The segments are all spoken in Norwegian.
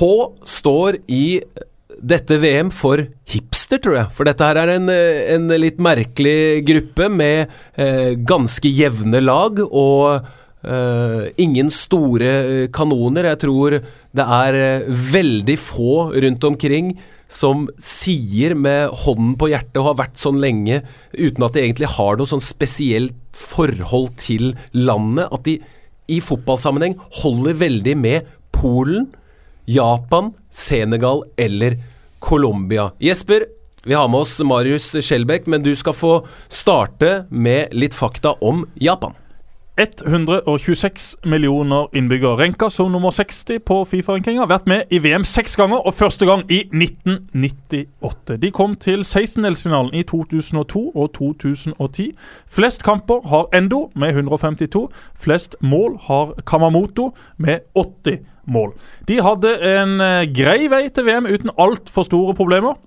få står i dette VM for hipster, tror jeg. For dette her er en, en litt merkelig gruppe med eh, ganske jevne lag og eh, ingen store kanoner. Jeg tror det er eh, veldig få rundt omkring som sier med hånden på hjertet og har vært sånn lenge uten at de egentlig har noe sånn spesielt forhold til landet, at de i fotballsammenheng holder veldig med Polen, Japan, Senegal eller Colombia. Jesper, vi har med oss Marius Skjelbæk, men du skal få starte med litt fakta om Japan. 126 millioner innbyggere. Renka som nummer 60 på Fifa-rankinga. Vært med i VM seks ganger, og første gang i 1998. De kom til 16-delsfinalen i 2002 og 2010. Flest kamper har Endo med 152. Flest mål har Kamamoto med 80 mål. De hadde en eh, grei vei til VM uten altfor store problemer.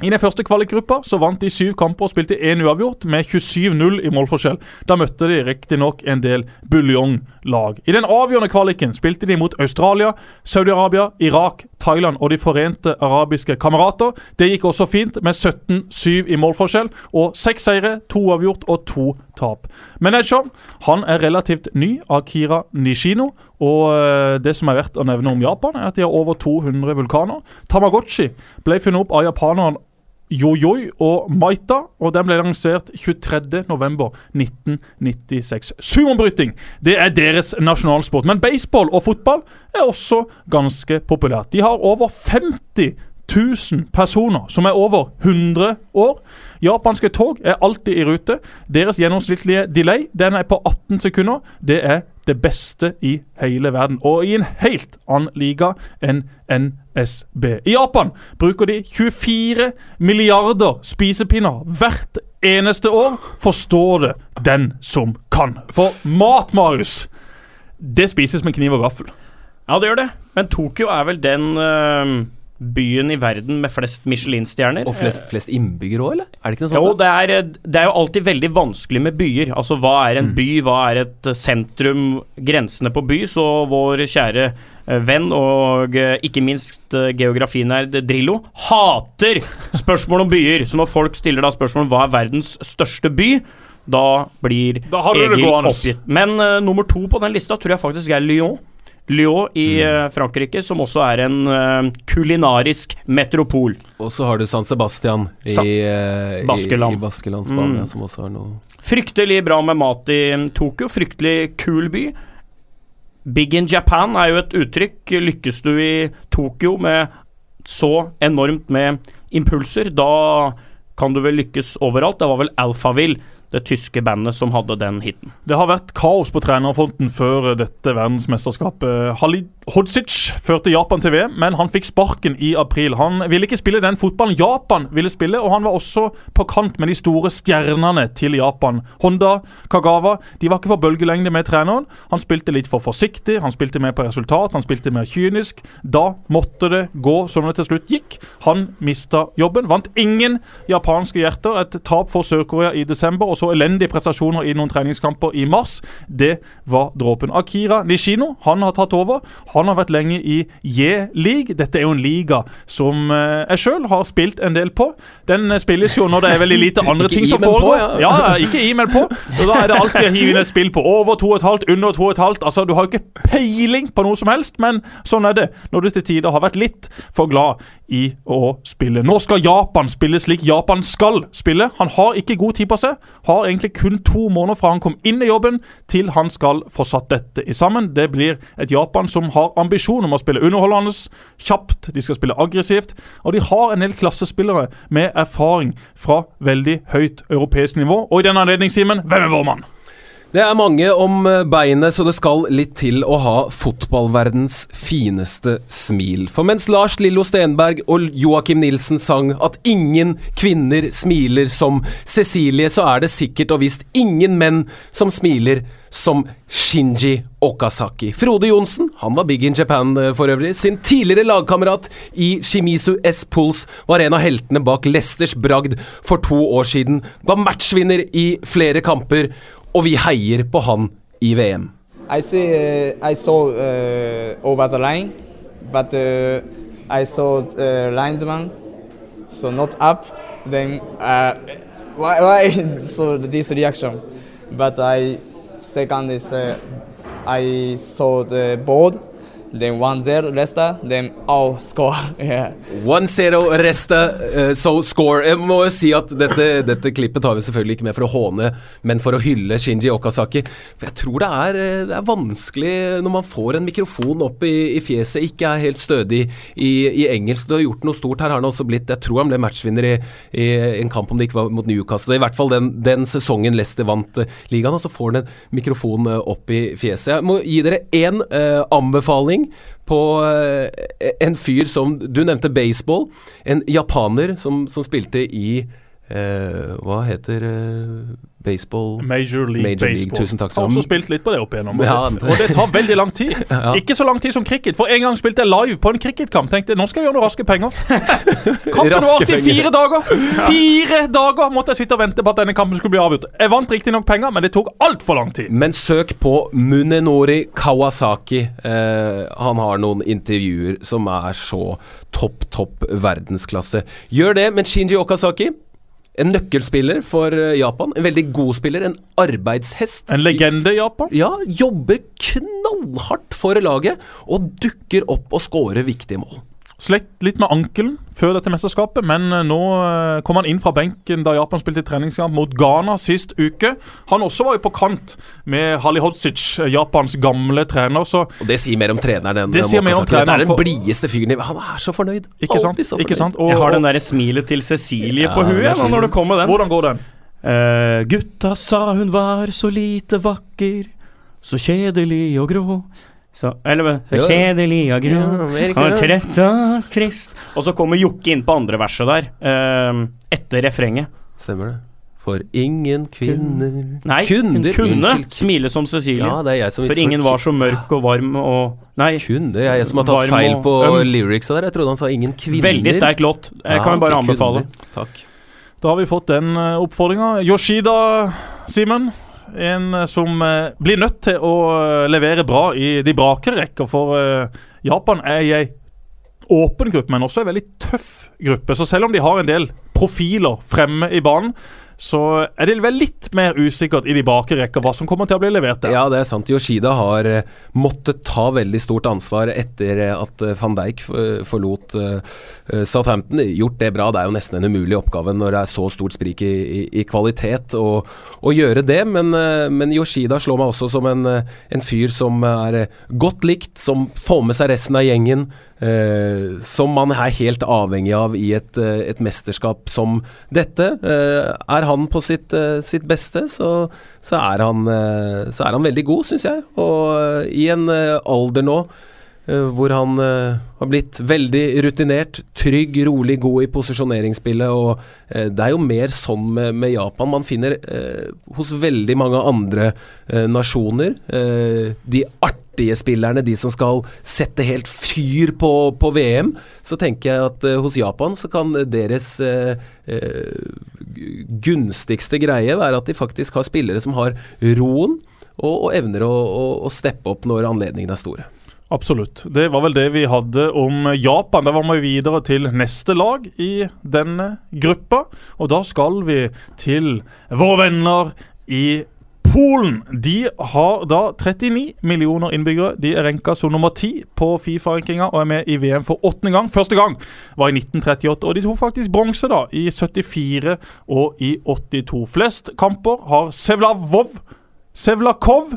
I den første kvalikgruppa så vant de syv kamper og spilte én uavgjort, med 27-0 i målforskjell. Da møtte de riktignok en del buljonglag. I den avgjørende kvaliken spilte de mot Australia, Saudi-Arabia, Irak, Thailand og De forente arabiske kamerater. Det gikk også fint, med 17-7 i målforskjell, og seks seire, to avgjort og to tap. Manager han er relativt ny, Akira Nishino. Og eh, det som er verdt å nevne om Japan, er at de har over 200 vulkaner. Tamagotchi ble funnet opp av japaneren Yoyoi og Maita, og den ble lansert 23.11.1996. Sumobryting det er deres nasjonalsport, men baseball og fotball er også ganske populært. De har over 50 000 personer som er over 100 år. Japanske tog er alltid i rute. Deres gjennomsnittlige delay den er på 18 sekunder. Det er det beste i hele verden, og i en helt annen liga enn NSB. I Japan bruker de 24 milliarder spisepinner hvert eneste år. Forstår det den som kan. For mat, Marius, det spises med kniv og gaffel. Ja, det gjør det. Men Tokyo er vel den uh byen i verden med flest Michelin-stjerner. Og flest, flest innbyggere òg, eller? Er det ikke noe sånt? Jo, det er, det er, jo alltid veldig vanskelig med byer. Altså, hva er en mm. by, hva er et sentrum, grensene på by? Så vår kjære eh, venn og eh, ikke minst eh, geografinerd Drillo hater spørsmål om byer. Så når folk stiller da spørsmål om hva er verdens største by, da blir da Egil oppgitt. Men uh, nummer to på den lista tror jeg faktisk er Lyon. Lyon i mm. Eh, Frankrike, som også er en uh, kulinarisk metropol. Og så har du San Sebastian i, uh, Baskeland. i, i Baskeland, Spania, mm. som også har noe Fryktelig bra med mat i Tokyo. Fryktelig kul by. Big in Japan er jo et uttrykk. Lykkes du i Tokyo med så enormt med impulser, da kan du vel lykkes overalt. Det var vel Alphaville det tyske bandet som hadde den hiten. Det har vært kaos på trenerfronten før dette verdensmesterskapet. Halid Hodzic førte Japan til VM, men han fikk sparken i april. Han ville ikke spille den fotballen Japan ville spille, og han var også på kant med de store stjernene til Japan. Honda, Kagawa de var ikke på bølgelengde med treneren. Han spilte litt for forsiktig, han spilte mer på resultat, han spilte mer kynisk. Da måtte det gå som det til slutt gikk. Han mista jobben. Vant ingen japanske hjerter. Et tap for Sør-Korea i desember. og så elendige prestasjoner i noen treningskamper i mars. Det var dråpen. Akira Nishino han har tatt over. Han har vært lenge i J-league. Dette er jo en liga som eh, jeg sjøl har spilt en del på. Den eh, spilles jo når det er veldig lite andre ting som foregår. På, ja. ja, ikke e-mail på. Og Da er det alltid å hive inn et spill på over 2,5, under 2,5. Altså, du har jo ikke peiling på noe som helst, men sånn er det når du til tider har vært litt for glad i å spille. Nå skal Japan spille slik Japan skal spille. Han har ikke god tid på seg har egentlig kun to måneder fra han kom inn i jobben, til han skal få satt dette i sammen. Det blir et Japan som har ambisjon om å spille underholdende, kjapt, de skal spille aggressivt. Og de har en del klassespillere med erfaring fra veldig høyt europeisk nivå. Og i denne anledning, Simen, hvem er vår mann? Det er mange om eh, beinet, så det skal litt til å ha fotballverdens fineste smil. For mens Lars Lillo Stenberg og Joakim Nilsen sang at ingen kvinner smiler som Cecilie, så er det sikkert og visst ingen menn som smiler som Shinji Okasaki. Frode Johnsen, han var big in Japan eh, for øvrig. Sin tidligere lagkamerat i Shimizu S. Pools var en av heltene bak Leicesters bragd for to år siden. Var matchvinner i flere kamper og vi heier på han i VM. I see, uh, I saw uh, over the line but uh, I saw uh, lineman, so not up. Then uh, why, why so this reaction? But I second is uh, I saw the board, then one zero Resta, then oh score. yeah. 1-0 Resta, uh, so score. Jeg må jo si at dette, dette klippet tar vi selvfølgelig ikke med for å håne, men for å hylle Shinji Okazaki. For jeg tror det er, eh, det er vanskelig når man får en mikrofon opp i, i fjeset, ikke er helt stødig i, i engelsk. Du har gjort noe stort her, har han også blitt. Jeg tror han ble matchvinner i, i en kamp om det ikke var mot Newcastle. I hvert fall den, den sesongen Leicester vant eh, ligaen, og så får han en mikrofon opp i fjeset. Jeg må gi dere én uh, anbefaling på eh, en fyr som Du nevnte baseball. En japaner som, som spilte i eh, Hva heter eh, baseball Major League Major League, tusen takk, Har også spilt litt på det opp igjennom. Ja. Og det tar veldig lang tid. Ja. Ikke så lang tid som cricket. For en gang spilte jeg live på en cricketkamp. Tenkte nå skal jeg gjøre noe raske penger. Kampen varte i fire dager! Fire dager måtte jeg sitte og vente på at denne kampen skulle bli avgjort. Jeg vant riktignok penger, men det tok altfor lang tid. Men søk på Munenori Kawasaki. Eh, han har noen intervjuer som er så topp, topp verdensklasse. Gjør det, men Shinji Okazaki en nøkkelspiller for eh, Japan. En veldig god spiller. En arbeidshest. En legende i Japan. Ja, jobber knallhardt for laget og dukker opp og scorer viktige mål. Slett litt med ankelen før dette mesterskapet, men eh, nå eh, kom han inn fra benken da Japan spilte treningskamp mot Ghana sist uke. Han også var jo på kant med Halihodzic, Japans gamle trener, så Og Det sier mer om treneren enn Det sier mer om treneren, Det er den blideste fyren i Han er så fornøyd. Ikke sant? Så fornøyd. Ikke sant? Og, Jeg har den derre smilet til Cecilie Ja, på huet nå når det kom med den. Hvordan går den? Uh, gutta sa hun var så lite vakker, så kjedelig og grå. Så, eller? Så kjedelig og grå, Ja, og trett og trist. Og så kommer Jokke inn på andre verset der, eh, etter refrenget. Stemmer det. For ingen kvinner Nei, Kunder, hun kunne unnskyld. smile som Cecilie. Ja, det er jeg som for ingen var så mørk og varm og Nei, Kunne? Det er jeg som har tatt feil og på øm. lyricsa der. Jeg trodde han sa 'ingen kvinner'. veldig sterk låt. Jeg Ja, kan bare anbefale. kunder. Takk. Da har vi fått den uh, oppfordringa. Yoshida, Simen. En eh, som eh, blir nødt til å eh, levere bra i de brakere rekker, for Japan er i ei åpen gruppe, men også en veldig tøff gruppe. Så selv om de har en del profiler fremme i banen, så er det vel litt mer usikkert i de bakre rekker hva som kommer til å bli levert der. Ja, det er sant. Yoshida har eh, måttet ta veldig stort ansvar etter eh, at eh, van Dijk forlot Southampton. Gjort det bra. Det er jo nesten en umulig oppgave når det er så stort sprik i, i, i kvalitet å, gjøre det. Men, men Yoshida slår meg også som en, en fyr som er godt likt, som får med seg resten av gjengen. Eh, som man er helt avhengig av i et, eh, et mesterskap som dette. Eh, er han på sitt, eh, sitt beste, så, så, er han, så er han veldig god, syns jeg. Og i en alder nå hvor han eh, har blitt veldig rutinert, trygg, rolig, god i posisjoneringsspillet. Og eh, det er jo mer sånn med, med Japan. Man finner eh, hos veldig mange andre eh, nasjoner eh, de artige spillerne, de som skal sette helt fyr på, på VM. Så tenker jeg at eh, hos Japan så kan deres eh, eh, gunstigste greie være at de faktisk har spillere som har roen. Og, og evner å, å, å steppe opp når anledningene er store. Absolutt. Det var vel det vi hadde om Japan. Da var vi videre til neste lag i denne gruppa. Og da skal vi til våre venner i Polen. De har da 39 millioner innbyggere. De er renka som nummer ti på Fifa-rankinga og er med i VM for åttende gang. Første gang var i 1938, og de tok faktisk bronse da i 74 og i 82. Flest kamper har Sevlavov Sevlakov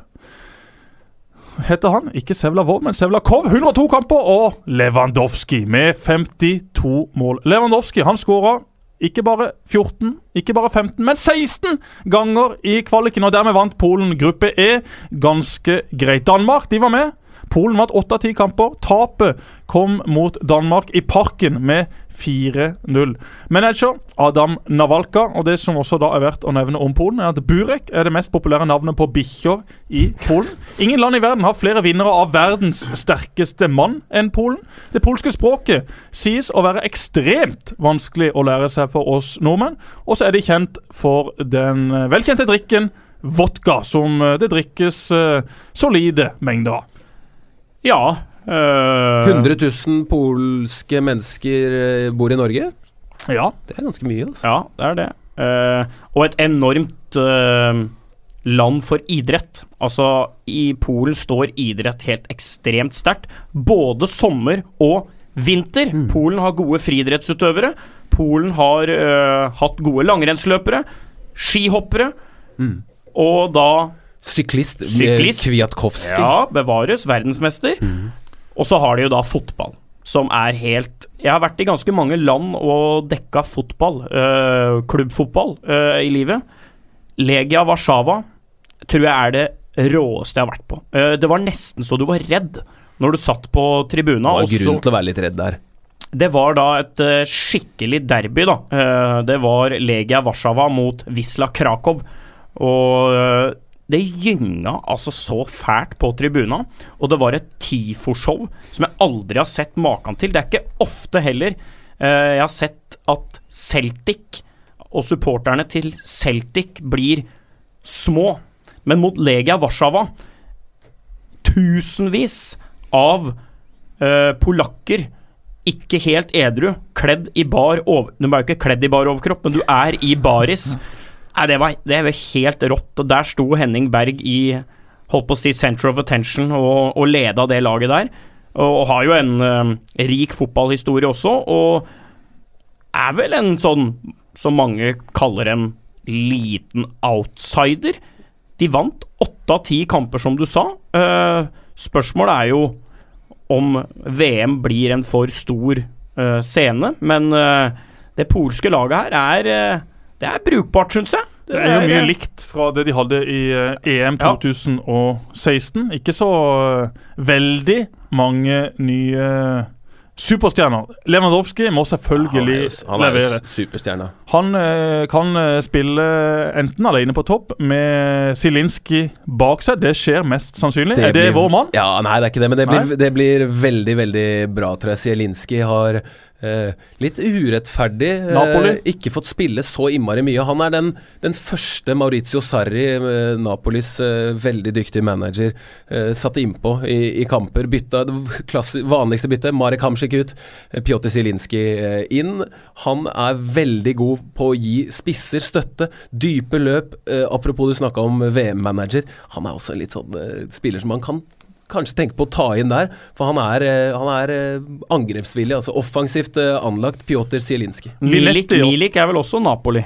heter han. Ikke Sevlavov, men Sevlakov. 102 kamper. Og Lewandowski med 52 mål. Lewandowski han skåra ikke bare 14, ikke bare 15, men 16 ganger i kvaliken. Og dermed vant Polen gruppe E ganske greit. Danmark de var med. Polen vant åtte av ti kamper. Tapet kom mot Danmark i parken med 4-0. Manager Adam Navalka, og det som også da er verdt å nevne om Polen, er at Burek er det mest populære navnet på bikkjer i Polen. Ingen land i verden har flere vinnere av verdens sterkeste mann enn Polen. Det polske språket sies å være ekstremt vanskelig å lære seg for oss nordmenn, og så er de kjent for den eh, velkjente drikken vodka, som eh, det drikkes eh, solide mengder av. Ja, Eh, 100 000 polske mennesker eh, bor i Norge. Ja. Det er ganske mye. altså. Ja, det er det. Uh, og et enormt uh, land for idrett. Altså, i Polen står idrett helt ekstremt sterkt. Både sommer og vinter. Polen har gode friidrettsutøvere. Polen har eh, hatt gode langrennsløpere, skihoppere, og da Syklist, Syklist. Kwiatkowski. Ja, bevares. Verdensmester. Og så har de jo da fotball, som er helt Jeg har vært i ganske mange land og dekka fotball, øh, klubbfotball, øh, i livet. Legia Warszawa tror jeg er det råeste jeg har vært på. Eh, det var nesten så du var redd når du satt på tribuna. Det var grunn til å være litt redd der. det var da et eh, skikkelig derby, da. Eh, det var Legia Warszawa mot Wisla Krakow. Og det gynga altså så fælt på tribuna. Og det var et TIFO-show som jeg aldri har sett maken til. Det er ikke ofte heller eh, jeg har sett at Celtic og supporterne til Celtic blir små. Men mot Legia Warszawa tusenvis av uh, polakker ikke helt edru, kledd i bar over... Du er jo ikke kledd i bar overkropp, men du er i baris. Nei, det var, det var helt rått. Og der sto Henning Berg i holdt på å si center of attention og, og leda det laget der. Og, og har jo en eh, rik fotballhistorie også, og er vel en sånn som mange kaller en liten outsider. De vant åtte av ti kamper, som du sa. Uh, spørsmålet er jo om VM blir en for stor uh, scene, men uh, det polske laget her er Det er brukbart, syns jeg. Det er jo mye eh, likt fra det de hadde i eh, EM 2016. Ikke så eh, veldig mange nye superstjerner. Lewandowski må selvfølgelig han er jo levere. superstjerne. Han eh, kan eh, spille enten alene på topp med Zielinski bak seg. Det skjer mest sannsynlig. er det blir- vår mann? Ja, nei, det er ikke det, men det blir, det blir veldig, veldig bra, tror jeg. Zielinski har eh, litt urettferdig eh, ikke fått spille så innmari mye. Han er den, den første Maurizio Sarri, eh, Napolis veldig dyktig manager, satte innpå i, i kamper. Bytta det klassi- vanligste byttet, Marek Hamsik ut, Pjotr Zielinski eh, inn. Han er veldig god på å gi spisser støtte, dype løp. Apropos du snakka om VM-manager, han er også en litt sånn spiller som man kan kanskje tenke på å ta inn der. For han er, eh, han er eh, angrepsvillig, altså offensivt eh, anlagt. Pjotr Zielinski. Milik, Milik er vel også Napoli.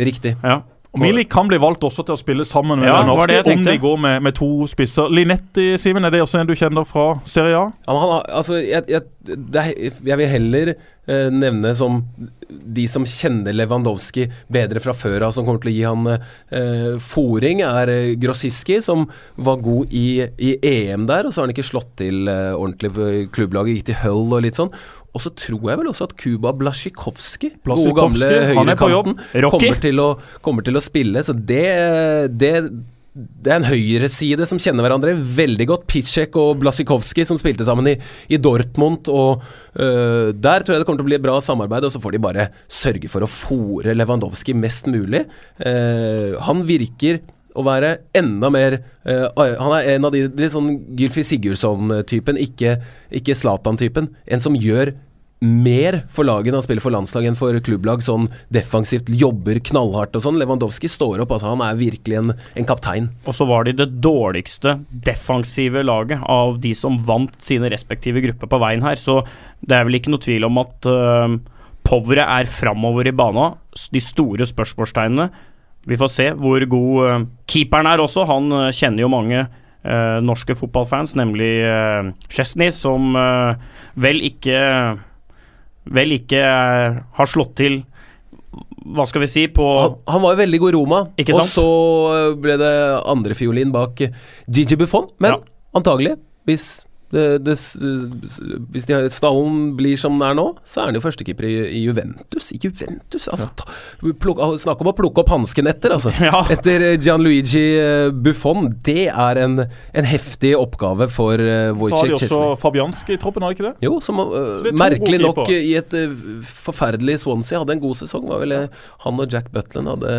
Riktig. Ja. Og Milik kan bli valgt også til å spille sammen med Ja, det var det Lewandowski, om de går med, med to spisser. Linetti, Simen, er det også en du kjenner fra Serie A? Ja, men han altså, jeg, jeg, det er, jeg vil heller eh, nevne som de som kjenner Lewandowski bedre fra før av, som kommer til å gi han eh, foring, er eh, Grossiski, som var god i, i EM der, og så har han ikke slått til eh, ordentlig klubblaget, gikk til Hull og litt sånn. Og så tror jeg vel også at Kuba Blasjikovskij, gode gamle høyrekanten, kommer, til å- kommer til å spille. Så det, det det er en høyreside som kjenner hverandre veldig godt. Pitsjek og Blasjikovskij som spilte sammen i, i Dortmund. Og øh, Der tror jeg det kommer til å bli et bra samarbeid, og så får de bare sørge for å fòre Lewandowski mest mulig. Uh, han virker å være enda mer uh, Han er en av de litt sånn Gylfi Sigurdsson-typen, ikke, Zlatan-typen. En som gjør mer for laget når han spiller for landslag enn for klubblag. Sånn defensivt, jobber knallhardt og sånn. Lewandowski står opp, altså. Han er virkelig en, en kaptein. Og så var de det dårligste defensive laget av de som vant sine respektive grupper på veien her. Så det er vel ikke noe tvil om at uh, poweret er framover i bana. De store spørsmålstegnene. Vi får se hvor god uh, keeperen er også. Han uh, kjenner jo mange uh, norske fotballfans, nemlig uh, Chesney, som uh, vel ikke Vel ikke uh, har slått til Hva skal vi si på Han, han var jo veldig god i Roma, Ikke og så ble det andrefiolin bak Gigi Buffon. Men Ja. antagelig, hvis det, det, hvis de, stallen blir som den er nå, så er han jo førstekeeper i, i Juventus. I Juventus, altså! ta- pluk, snakk om å plukke opp hansken etter, altså. Ja. Etter eh, Gianluigi eh, Buffon. Det er en, en heftig oppgave for uh, Så har de også Chesney. Fabianski i troppen, har de ikke det? Jo, som uh, det er merkelig nok i et uh, forferdelig Swansea hadde en god sesong. Var vel han og Jack Butland hadde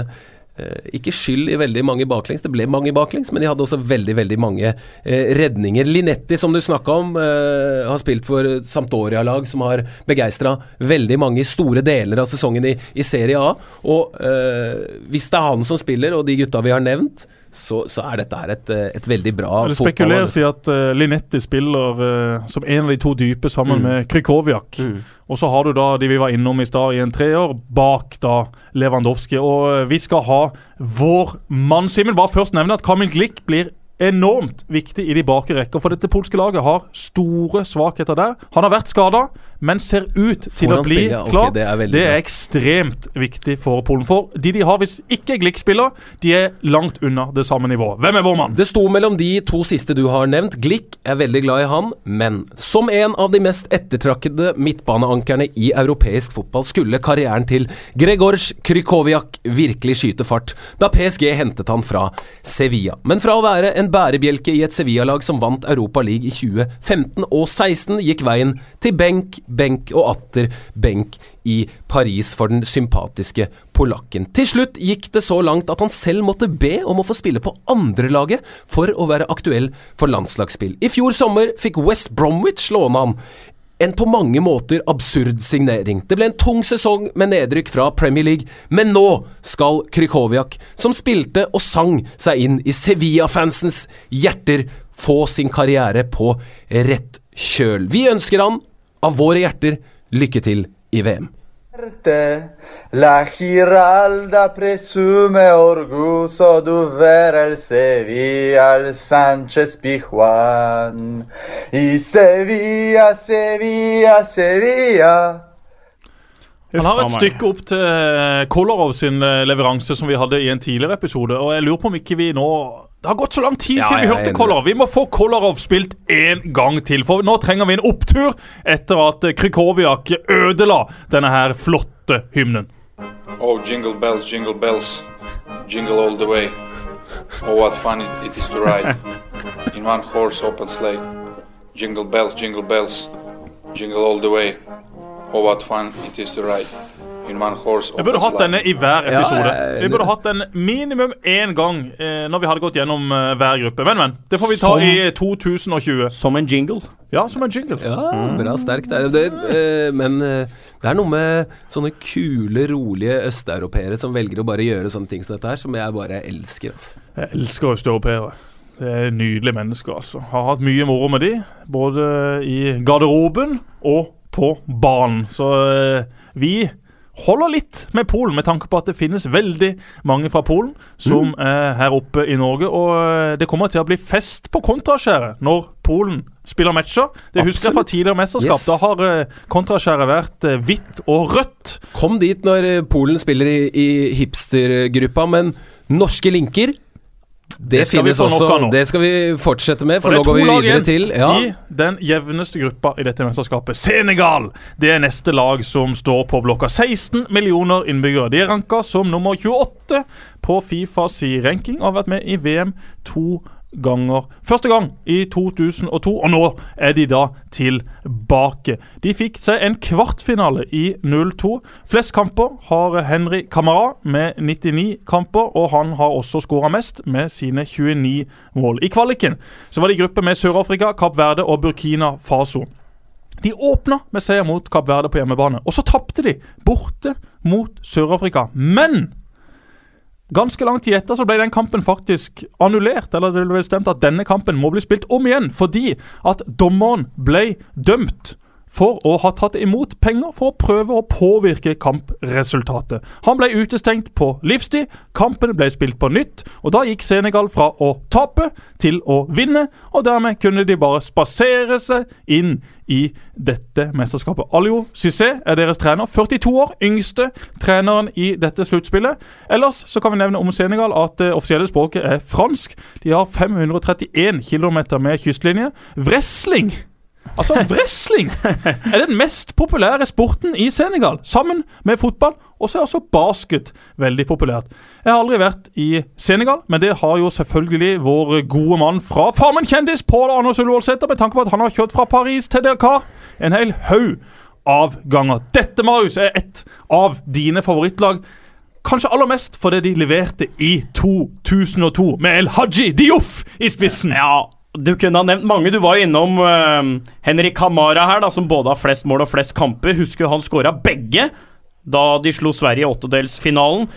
ikke skyld i veldig mange baklengs, det ble mange baklengs, men de hadde også veldig veldig mange eh, redninger. Linetti, som du snakka om, eh, har spilt for Sampdoria-lag som har begeistra veldig mange store deler av sesongen i, i Serie A. Og eh, hvis det er han som spiller, og de gutta vi har nevnt, så, så er dette her et, eh, et veldig bra Det fotballag. spekuleres i at uh, Linetti spiller uh, som en av de to dype sammen Mm. med Krykowiak. Mm. Og så har du da de vi var innom i stad, i en treer, bak da Lewandowski. Og uh, vi skal ha vår mann, Simen. Bare først nevne at Kamil Glik blir enormt viktig i de bakre rekker. For dette polske laget har store svakheter der. Han har vært skada, men ser ut til å bli spiller, klar. klar. det er det er ekstremt viktig for Polen. For de de har hvis ikke Glick spiller, de er langt unna det samme nivået. Hvem er vår mann? Det sto mellom de to siste du har nevnt. Glick er veldig glad i han, men som en av de mest ettertrakkede midtbaneankerne i europeisk fotball skulle karrieren til Gregors Krykowiak virkelig skyte fart da PSG hentet han fra Sevilla. Men fra å være en bærebjelke i et Sevilla-lag som vant Europa League i 2015 og 16, gikk veien til benk, benk og atter benk i Paris for den sympatiske polakken. Til slutt gikk det så langt at han selv måtte be om å få spille på andrelaget for å være aktuell for landslagsspill. I fjor sommer fikk West Bromwich låne ham. En på mange måter absurd signering. Det ble en tung sesong med nedrykk fra Premier League, men nå skal Krykowiak, som spilte og sang seg inn i Sevilla-fansens hjerter, få sin karriere på rett kjøl. Vi ønsker han, av våre hjerter, lykke til i VM. La Giralda presume orgullo dover el Sevilla, el Sánchez Pijuan. Y Sevilla, Sevilla, Sevilla. Han har et stykke opp til Kolorov Kolarov sin eh, leveranse som vi hadde i en tidligere episode. Og jeg lurer på om ikke vi nå Det har gått så lang tid Ja, siden vi hørte. Kolarov. Vi må få Kolarov spilt en gang til. For nå trenger vi en opptur etter at Krykoviak ødela denne her flotte hymnen. Oh, jingle bells, jingle bells, jingle all the way. Oh, what fun it, it is to ride in one horse open sleigh. Jingle bells, jingle bells, jingle all the way. Oh, what fun it is to ride Vi burde hatt denne i hver episode. Vi burde hatt den minimum én gang eh, når vi hadde gått gjennom eh, hver gruppe. Men, men. Det får vi ta Som- i 2020. Som en jingle. Ja, som en jingle. Ja, bra sterkt. Det, er- det, eh, men eh, det er noe med sånne kule, rolige østeuropeere som velger å bare gjøre sånne ting som dette her, som jeg bare elsker. Altså. Jeg elsker østeuropeere. Det er nydelige mennesker. altså. Har hatt mye moro med de, både i garderoben og på banen. Så eh, vi holder litt med Polen, med tanke på at det finnes veldig mange fra Polen som er her oppe i Norge. Og eh, det kommer til å bli fest på kontraskjæret når Polen spiller matcher. Det husker jeg fra tidligere mesterskap. Yes. Da har eh, kontraskjæret vært eh, hvitt og rødt. Kom dit når Polen spiller i, i hipstergruppa, men norske linker det, Det finnes også. Det skal vi fortsette med, For nå går vi videre til ja. i den jevneste gruppa i dette mesterskapet. Senegal det er neste lag som står på blokka. 16 millioner innbyggere. De er ranka som nummer 28 på Fifas ranking og har vært med i VM to ganger. Første gang i 2002, og nå er de da tilbake. De fikk seg en kvartfinale i 02. Flest kamper har Henry Camara med 99 kamper, og han har også skåra mest med sine 29 mål. I kvaliken så var det i gruppe med Sør-Afrika, Kapp Verde og Burkina Faso. De åpna med seier mot Kapp Verde på hjemmebane, og så tapte de borte mot Sør-Afrika. Men ganske lang tid etter så ble den kampen faktisk annullert. Eller det ble bestemt at denne kampen må bli spilt om igjen, fordi at dommeren ble dømt for å ha tatt imot penger for å prøve å påvirke kampresultatet. Han ble utestengt på livstid, kampen ble spilt på nytt, og da gikk Senegal fra å tape til å vinne, og dermed kunne de bare spasere seg inn i dette mesterskapet. Alio Cissé er deres trener, 42 år, yngste treneren i dette sluttspillet. Ellers så kan vi nevne om Senegal at det offisielle språket er fransk. De har 531 km med kystlinje. Wrestling Altså, wrestling er den mest populære sporten i Senegal, sammen med fotball. Og så er også basket veldig populært. Jeg har aldri vært i Senegal, men det har jo selvfølgelig vår gode mann fra Farmen kjendis, Pål Anders Ullevålsæter, med tanke på at han har kjørt fra Paris til Dakar. En hel haug av ganger. Dette, Marius, er ett av dine favorittlag. Kanskje aller mest fordi de leverte i 2002 med El Haji Dioff i spissen. Ja, du kunne ha nevnt mange. Du var jo innom uh, Henrik Hamara her, da, som både har flest mål og flest kamper. Husker han skåra begge da de slo Sverige i åttedelsfinalen.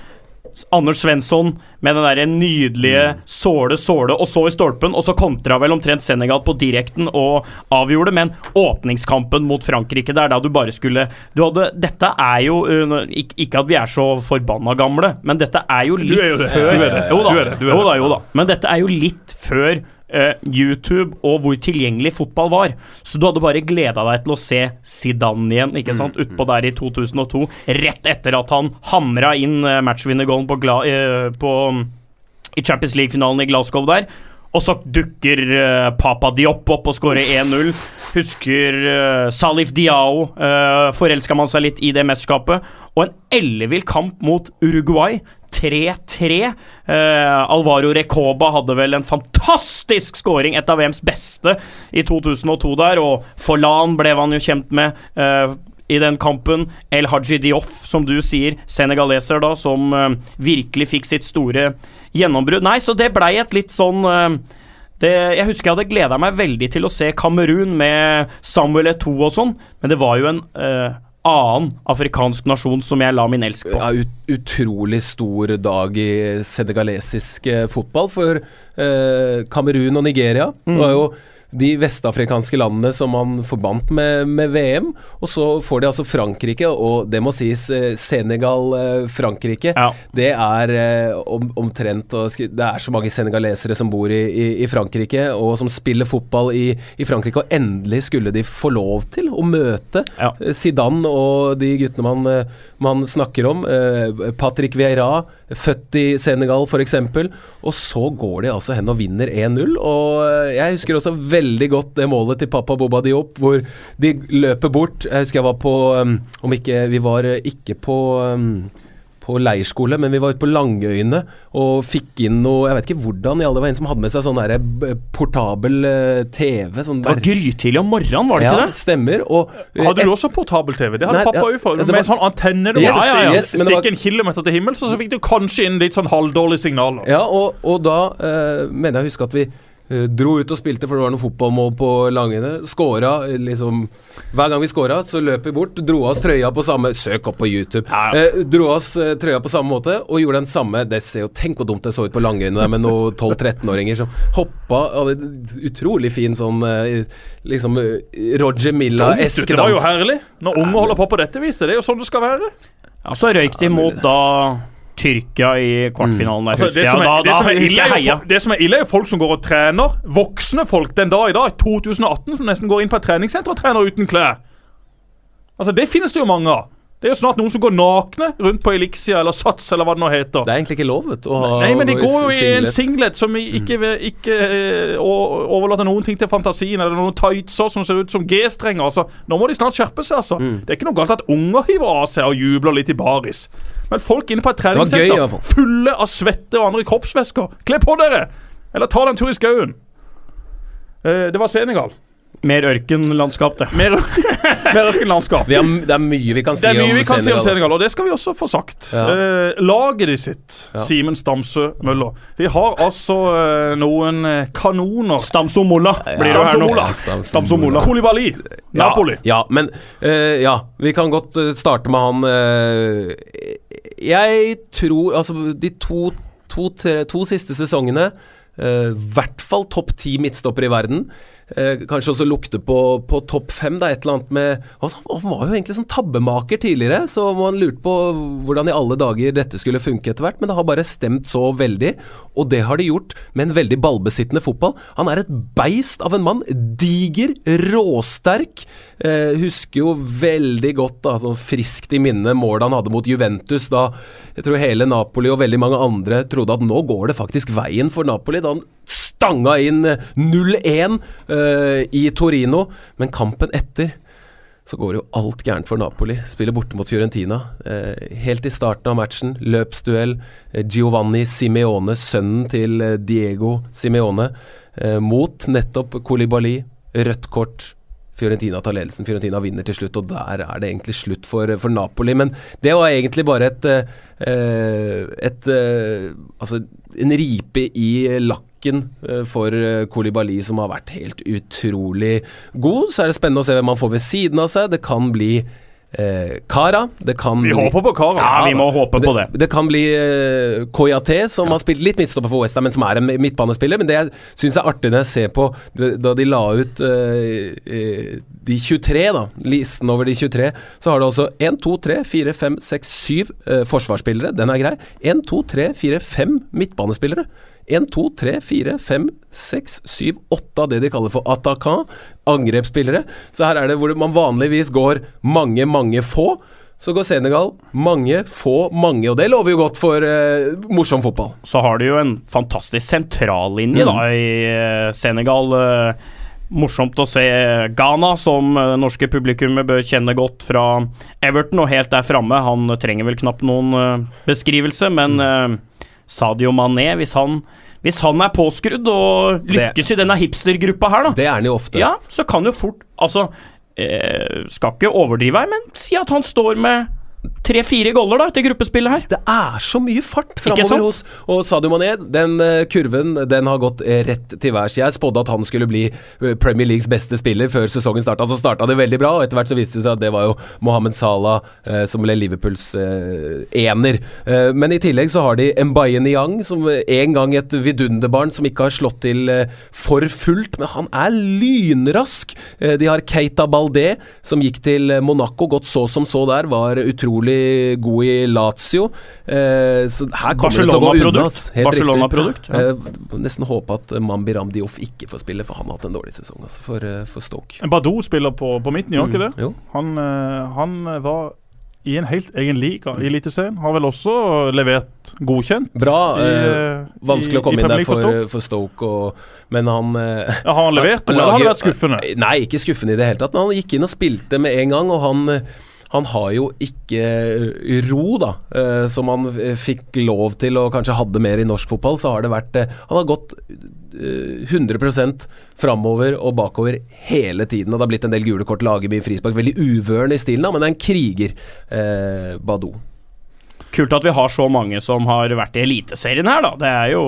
Anders Svensson med den der nydelige såle, såle, og så i stolpen. Og så kontra vel omtrent Senegal på direkten og avgjorde, men åpningskampen mot Frankrike der, da du bare skulle du hadde, Dette er jo uh, Ikke at vi er så forbanna gamle, men dette er jo litt før jo da, jo da. Men dette er jo litt før eh, YouTube og hvor tilgjengelig fotball var. Så du hadde bare gleda deg til å se Zidane igjen, ikke sant, utpå der i 2002. Rett etter at han hamra inn uh, matchvinnergoalen på, Gla eh, på i Champions League-finalen i Glasgow der. Og så dukker uh, Papa Diop opp og skårer 1-0. Husker uh, Salif Diao uh, forelska man seg litt i det mesterskapet. Og en ellevill kamp mot Uruguay. 3-3. Eh, Alvaro Recoba hadde vel en fantastisk scoring, et av VMs beste, i 2002 der. Og Forlan ble han jo kjent med. eh, i den kampen. El Haji Dioff, som du sier, senegaleser, da, som eh, virkelig fikk sitt store gjennombrudd. Nei, så det blei et litt sånn eh, det, jeg husker jeg hadde gleda meg veldig til å se Kamerun med Samuel Eto'o og sånn, men det var jo en uh, annen afrikansk nasjon som jeg la min elsk på. Ja, ut, utrolig stor dag i senegalesisk eh, fotball for uh, Kamerun og Nigeria. Det var jo de vestafrikanske landene som man forbandt med, med VM. Og så får de altså Frankrike, og det må sies eh, Senegal-Frankrike. Ja. Det er eh, om, omtrent Det er så mange senegalesere som bor i, i, i Frankrike, og som spiller fotball i, i Frankrike. Og endelig skulle de få lov til å møte Ja. eh, Zidane og de guttene man, eh, man snakker om. Eh, Patrick Vieira, født i Senegal f.eks. Og så går de altså hen og vinner 1-0. Og eh, jeg husker også veldig godt det målet til pappa Boba Diop, hvor de løper bort. Jeg husker jeg var på um, Om ikke Vi var eh, ikke på på leirskole, men vi var ute på Langøyene og fikk inn noe Jeg vet ikke hvordan i alle Det var en som hadde med seg sånn der, eh, portabel eh, TV. Sånn Det var grytidlig om morgenen, var det ja, ikke det? stemmer. Og, eh, Hadde du også portabel-TV? Det hadde Nei, pappa òg. Ja, Med var- sånn antenne du Yes, ja, ja, ja, yes, stikke en kilometer til himmels, og så fikk du kanskje inn litt sånn halvdårlige signaler. Ja, og, og da uh, mener jeg å huske at vi dro ut og spilte, for det var noen fotballmål på Langene. Skåra eh, liksom Hver gang vi skåra, så løp vi bort, dro av oss trøya på samme Søk opp på YouTube. Ja, ja. Eh, dro av oss eh, trøya på samme måte og gjorde den samme Det ser jo Tenk hvor dumt det så ut på Langøyene der med noen 12-13-åringer som hoppa Hadde utrolig fin sånn eh, liksom eh, Roger Milla-esk Det var jo herlig. Når unge holder på på dette viset. Det er jo sånn det skal være. Ja, så røyk de mot da Tyrkia i kvartfinalen der, husker det, jeg. det som er ille, er folk som går og trener. Voksne folk den dag i dag, 2018, som nesten går inn på et treningssenter og trener uten klær. Altså, Det finnes det jo mange av. Det er jo snart noen som går nakne rundt på Elixia eller Sats eller hva det nå heter. Det er egentlig ikke lov, vet du. Nei, men de går jo i en singlet. som ikke, ikke eh, overlater noen ting til fantasien, eller noen tightser som ser ut som G-strenger. Altså, nå må de snart skjerpe seg, altså. Mm. Det er ikke noe galt at unger hiver av seg og jubler litt i baris. Men folk inne på et treningssenter, fulle av svette og andre kroppsvæsker, kle på dere! Eller ta deg en tur i skauen. Eh, det var Senegal. Mer ørkenlandskap, det. Mer, mer ørkenlandskap. Vi har, det er mye vi kan si Det er mye om vi kan si om altså. Senegal, og det skal vi også få sagt. Ja. Eh, laget de sitt, Ja. Simen Stamsø Møller, de har altså eh, noen eh, kanoner. Stamso Molla blir det her nå. Stamso Stamso-Molla. Kolibali, Napoli. Ja, ja men eh, Ja, vi kan godt eh, starte med han eh, Jeg tror Altså, de to, to, tre, to siste sesongene I hvert fall topp ti midtstopper i verden. Eh, kanskje også lukte på, på topp fem. Er et eller annet med altså, Han var jo egentlig sånn tabbemaker tidligere, så man lurte på hvordan i alle dager dette skulle funke etter hvert. Men det har bare stemt så veldig, og det har de gjort med en veldig ballbesittende fotball. Han er et beist av en mann. Diger, råsterk. Eh, husker jo veldig godt, da, sånn friskt i minne, målet han hadde mot Juventus da jeg tror hele Napoli og veldig mange andre trodde at nå går det faktisk veien for Napoli. Da han stanga inn eh, 0-1 uh, i Torino. Men kampen etter så går jo alt gærent for Napoli. Spiller borte mot Fiorentina. Eh, helt i starten av matchen, løpsduell. Eh, Giovanni Simeone, sønnen til eh, Diego Simeone, eh, mot nettopp Kolibali. Rødt kort. Fiorentina tar ledelsen. Fiorentina vinner til slutt, og der er det egentlig slutt for, for Napoli. Men det var egentlig bare et, eh, et eh, Altså en ripe i lakken eh, for Kolibali, som har vært helt utrolig god. Så er det spennende å se hvem man får ved siden av seg. Det kan bli Eh, Kara. Det kan Vi bli, håper på Kara. Ja, vi må håpe på det. det kan bli eh, Koyate, som har spilt litt midtstopper for Westham, men som er en midtbanespiller. Men det jeg syns er artig når jeg ser på Da de la ut eh, eh, de 23, da, listen over de 23, så har du altså 1, 2, 3, 4, 5, 6, 7 eh, forsvarsspillere. Den er grei. 1, 2, 3, 4, 5 midtbanespillere. 1, 2, 3, 4, 5, 6, 7, 8 av det de kaller for attaquant, angrepsspillere. Så her er det hvor man vanligvis går mange, mange få. Så går Senegal mange, få, mange, og det lover jo godt for eh, morsom fotball. Så har de jo en fantastisk sentrallinje Mm. da i eh, Senegal. eh, Morsomt å se Ghana, som det norske publikummet bør kjenne godt fra Everton, og helt der framme. Han trenger vel knapt noen eh, beskrivelse, men Mm. Sadio Mané, hvis han, hvis han er påskrudd og lykkes i denne hipstergruppa her, da, Det er han jo ofte. ja, så kan jo fort Altså, eh, skal ikke overdrive her, men si at han står med tre-fire goller da etter gruppespillet her. Det er så mye fart framover hos Og Sadio Mané, den eh, kurven den har gått rett til værs. Jeg spådde at han skulle bli eh, Premier Leagues beste spiller før sesongen starta. Så starta det veldig bra, og etter hvert så viste det seg at det var jo Mohammed Salah eh, som ble Liverpools eh, ener. Eh, men i tillegg så har de Mbaye Niang, som en gang et vidunderbarn som ikke har slått til eh, for fullt, men han er lynrask. De har Keita Balde, som gikk til Monaco, gått så som så der, var utrolig god i Lazio. Eh, så her kommer det til å gå unna. Barcelona-produkt. Barcelona-produkt. Eh, nesten håpe at Mambi Ramdioff ikke får spille, for han har hatt en dårlig sesong altså, for, eh, for Stoke. Badou spiller på, på midten, gjør han ikke det? Mm. Han, han var i en helt egen liga i Eliteserien. Har vel også levert godkjent. Bra. i, vanskelig i- å komme inn der for, for Stoke, og, men han Ja, har han levert han, eller har det vært skuffende? Nei, ikke skuffende i det hele tatt. Men han gikk inn og spilte med en gang, og han, han har jo ikke eh, ro, da, eh, som han fikk lov til og kanskje hadde mer i norsk fotball. Så har det vært eh, Han har gått eh, 100% framover og bakover hele tiden. Og det har blitt en del gule kort, lager mye frispark. Veldig uvøren i stilen, da, men det er en kriger, eh, Badou. Kult at vi har så mange som har vært i Eliteserien her, da. Det er jo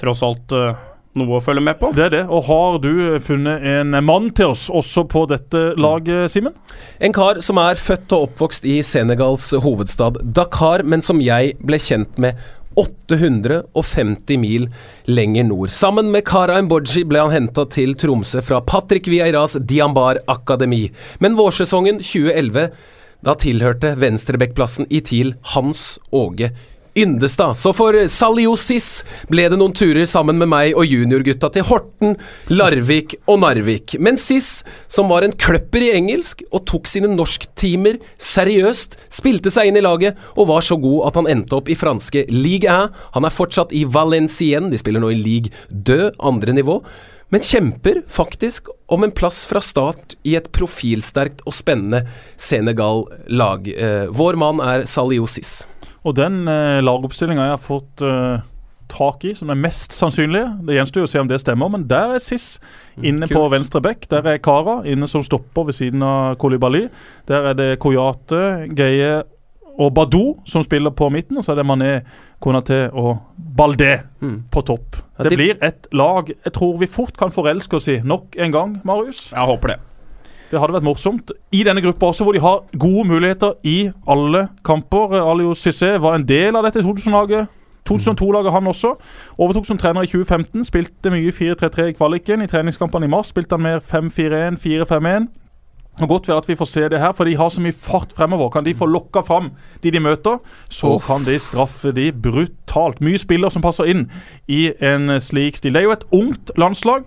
tross alt eh, noe å følge med på. Det er det. Og har du funnet en mann til oss også på dette laget, Simen? En kar som er født og oppvokst i Senegals hovedstad Dakar, men som jeg ble kjent med 850 mil lenger nord. Sammen med Kara Mboji ble han henta til Tromsø fra Patrick Vieiras Diambar Akademi. Men vårsesongen 2011, da tilhørte venstrebekkplassen i TIL Hans Åge Yndestad. Så for Saliosis ble det noen turer sammen med meg og juniorgutta til Horten, Larvik og Narvik. Men Siss, som var en kløpper i engelsk og tok sine norsktimer seriøst, spilte seg inn i laget og var så god at han endte opp i franske Ligue 1. Han er fortsatt i Valenciennes, de spiller nå i Ligue 2, andre nivå. Men kjemper faktisk om en plass fra start i et profilsterkt og spennende Senegal-lag. Eh, vår mann er Saliosis. Og den eh, lagoppstillinga jeg har fått eh, tak i, som er mest sannsynlige Det gjenstår jo å se om det stemmer, men der er Siss inne på kult. venstre bekk. Der er Kara inne som stopper ved siden av Kolibali. Der er det Koyate, Geie og Badou som spiller på midten. Og så er det Mané, Konaté og Baldé Mm. på topp. Ja, Det de- blir et lag jeg tror vi fort kan forelske oss i nok en gang, Marius. Jeg håper det. Det hadde vært morsomt. I denne gruppa også, hvor de har gode muligheter i alle kamper. Alio Cissé var en del av dette 2000-laget. 2002-laget han også. Overtok som trener i 2015. Spilte mye 4-3-3 i kvaliken. I treningskampene i mars spilte han mer 5-4-1, 4-5-1. Og Godt være at vi får se det her, for de har så mye fart fremover. Kan de få lokka fram de de møter, så Uff. kan de straffe de brutalt. Mye spillere som passer inn i en slik stil. Det er jo et ungt landslag.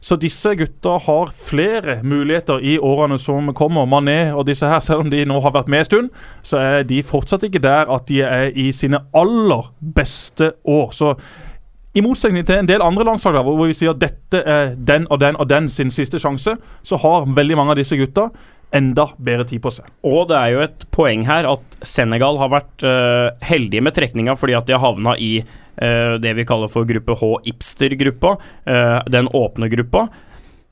Så disse gutta har flere muligheter i årene som kommer. Mané og disse her, selv om de nå har vært med en stund, så er de fortsatt ikke der at de er i sine aller beste år. Så i motsetning til en del andre landslag hvor vi sier at dette er den og den og den sin siste sjanse, så har veldig mange av disse gutta enda bedre tid på seg. Og det er jo et poeng her at Senegal har vært uh, heldige med trekninga fordi at de har havna i uh, det vi kaller for gruppe H, Ipster-gruppa. uh, den åpne gruppa.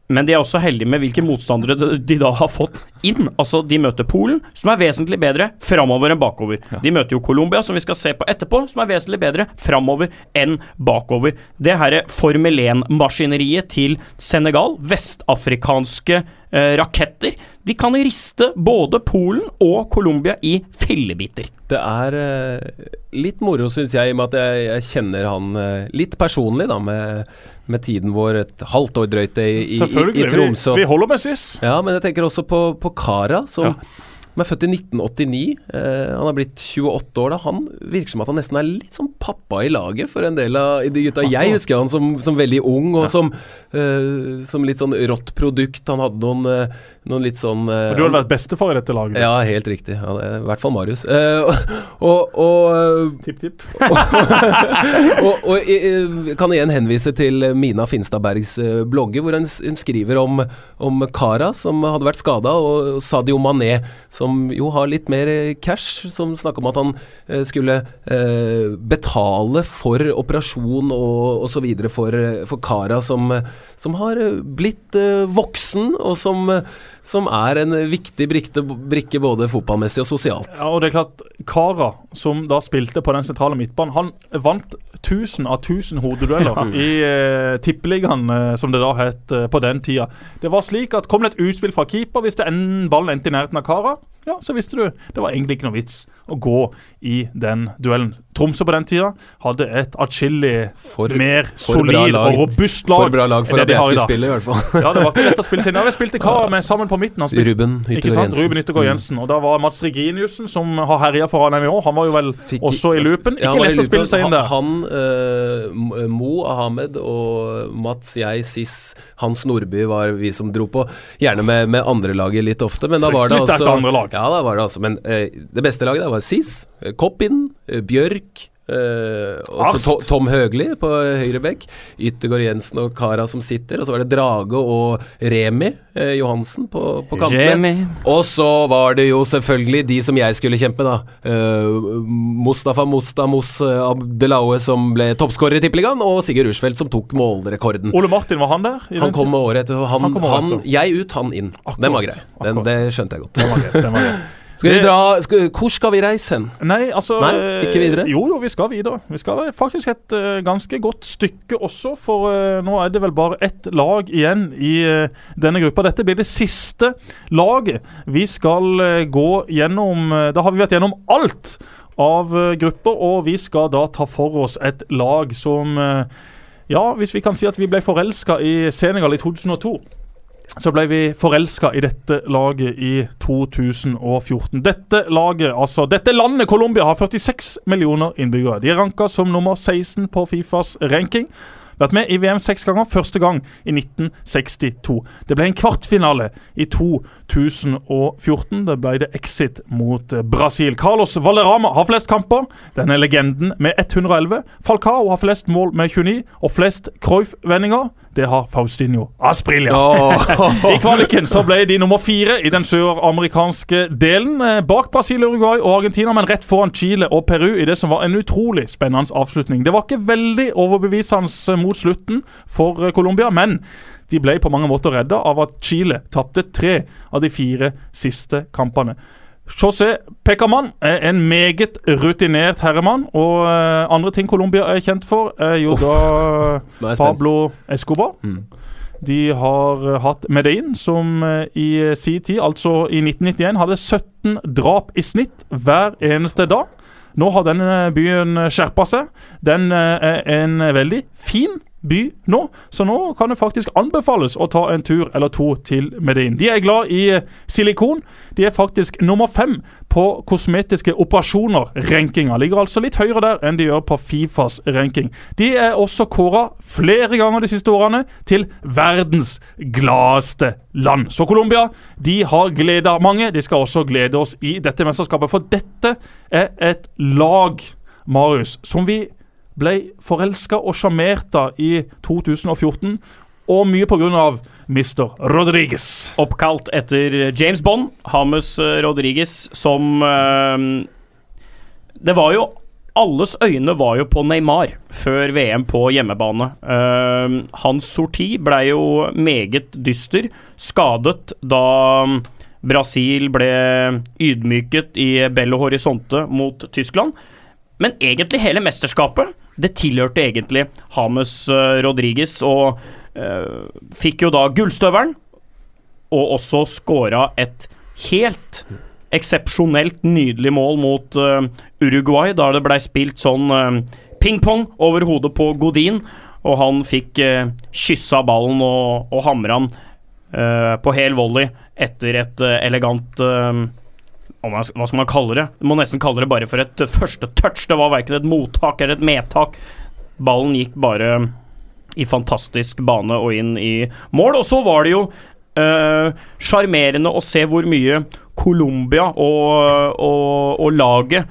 Men de er også heldige med hvilke motstandere de, da har fått inn. Altså, De møter Polen, som er vesentlig bedre framover enn bakover. De møter jo Colombia, som vi skal se på etterpå, som er vesentlig bedre framover enn bakover. Det her Formel 1-maskineriet til Senegal, vestafrikanske eh, raketter, de kan riste både Polen og Colombia i fillebiter. Det er eh, litt moro, syns jeg, i og med at jeg, jeg kjenner han eh, litt personlig, da, med, med tiden vår et halvt år drøyt i, i, i, i Selvfølgelig. Tromsø. Vi, vi holder med SIS. Ja, men jeg tenker også på, på Kara, som, Ja. Som er født i 1989. Eh, han er blitt 28 år da. Han virker som at han nesten er litt sånn pappa i laget for en del av de gutta. Jeg husker han som, som veldig ung og som, eh, som litt sånn rått produkt. Han hadde noen, eh, noen litt sånn uh, Og du har vært bestefar i dette laget. Ja, helt riktig. Ja, det I hvert fall Marius. Uh, og, og, Tipp, tipp. og, og jeg kan igjen henvise til Mina Finstad Bergs eh, blogger, hvor hun, hun skriver om, om Kara, som hadde vært skada, og Sadio Mané, som jo har litt mer eh, cash, som snakker om at han eh, skulle uh, betale for operasjon og osv. For, eh, for Kara, som, som har eh, blitt eh, voksen, og som, eh, som er en viktig brikke, brikke både fotballmessig og sosialt. Ja, og det er klart, Kara, som da spilte på den sentrale midtbanen, han vant 1000 av 1000 hodedueller i eh, tippeligaen, eh, som det da het eh, på den tida. Det var slik at kom det et utspill fra keeper, hvis det en ballen endte i nærheten av Kara, ja, så visste du det var egentlig ikke noe vits å gå i den duellen. Tromsø på den tida hadde et atskillig mer solid og robust lag. For bra lag for at jeg skulle spille, i hvert fall. Ja, det var ikke lett å spille siden. Ja, vi spilte Kara med sammen på midten. Han spilte Ruben Yttergård? Jensen. Ruben Yttergård Jensen. Og da var Mats Reginiussen, som har herja for ANM i år, han var jo vel Fikk- også i loopen. Ikke i lett å spille seg inn der. Han, han, eh, Mo Ahmed og Mats, jeg, Siss, Hans Nordby var vi som dro på. Gjerne med, med andrelaget litt ofte, men da var det altså. Ja, da var det altså Men uh, det beste laget da var Siss, eh, Koppin, eh, Bjørk. Uh, og så To, Tom Høgli på høyre bekk. Yttergård Jensen og Kara som sitter. Og så var det Drage og Remi eh, Johansen på, på kantene. Og så var det jo selvfølgelig de som jeg skulle kjempe med, da. Uh, Mustafa Mustamos uh, Abdelaue som ble toppskårer i Tippeligaen, og Sigurd Rushfeldt som tok målrekorden. Ole Martin, var han der? i Han kom året etter. Han, Han kom året han, jeg ut, han inn. Den var grei. Den, det skjønte jeg godt. Den var greit, den var greit. Skal vi dra, skal, hvor skal vi reise hen? Nei, altså Nei, ikke videre? Jo, jo, vi skal videre. Vi skal faktisk et uh, ganske godt stykke også, for uh, nå er det vel bare ett lag igjen i uh, denne gruppa. Dette blir det siste laget. Vi skal gå gjennom Da har vi vært gjennom alt av grupper, og vi skal da ta for oss et lag som Ja, hvis vi kan si at vi ble forelska i Senegal i 2002 så ble vi forelska i dette laget i 2014. Dette laget, altså dette landet Colombia har 46 millioner innbyggere. De er ranka som nummer 16 på Fifas ranking. Vært med i VM seks ganger, første gang i 1962. Det ble en kvartfinale i 2014. Det ble det exit mot eh, Brasil. Carlos Valerama har flest kamper. Denne legenden med 111. Falcao har flest mål med 29, og flest Cruyff-vendinger. Det har Faustinho Asprilla. I kvaliken så ble de nummer fire i den søramerikanske delen, eh, bak Brasil, Uruguay og Argentina, men rett foran Chile og Peru i det som var en utrolig spennende avslutning. Det var ikke veldig overbevisende mot slutten for eh, Colombia, men de ble på mange måter redda av at Chile tapte tre av de fire siste kampene. José Pecaman er en meget rutinert herremann, og eh, andre ting Colombia er kjent for, er jo Uff. Da er. Pablo Escobar. Mm. De har eh, hatt Medellin, som eh, i sin tid, altså i 1991, hadde 17 drap i snitt hver eneste dag. Nå har denne byen skjerpa seg. Den er en veldig fin by nå, så nå kan det faktisk anbefales å ta en tur eller to til Medin. De er glad i eh, silikon. De er faktisk nummer fem på kosmetiske operasjoner. Rankinga ligger altså litt høyere der enn de gjør på Fifas ranking. De er også kåra flere ganger de siste årene til verdens gladeste land. Så Colombia de har gleda mange. De skal også glede oss i dette mesterskapet, for dette er et lag, Marius, som vi ble forelska og sjarmert av i 2014. Og mye pga. Mr. Rodriguez. Oppkalt etter James Bond, Hames eh, Rodriguez, som øh, Det var jo alles øyne var jo på Neymar før VM på hjemmebane. Uh, hans sorti ble jo meget dyster. Skadet da Brasil ble ydmyket i Bello Horizonte mot Tyskland. Men egentlig hele mesterskapet, det tilhørte egentlig Hames uh, Rodriguez, og uh, fikk jo da gullstøvelen, og også skåra et helt eksepsjonelt nydelig mål mot uh, Uruguay, da det blei spilt sånn ping-pong over hodet på Godin, og han fikk uh, kyssa ballen og, og hamra den på hel volley etter et elegant hva skal man kalle det? Du må nesten kalle det bare for et første touch. Det var verken et mottak eller et medtak. Ballen gikk bare i fantastisk bane og inn i mål. Og så var det jo sjarmerende øh, å se hvor mye Colombia og, og, og, laget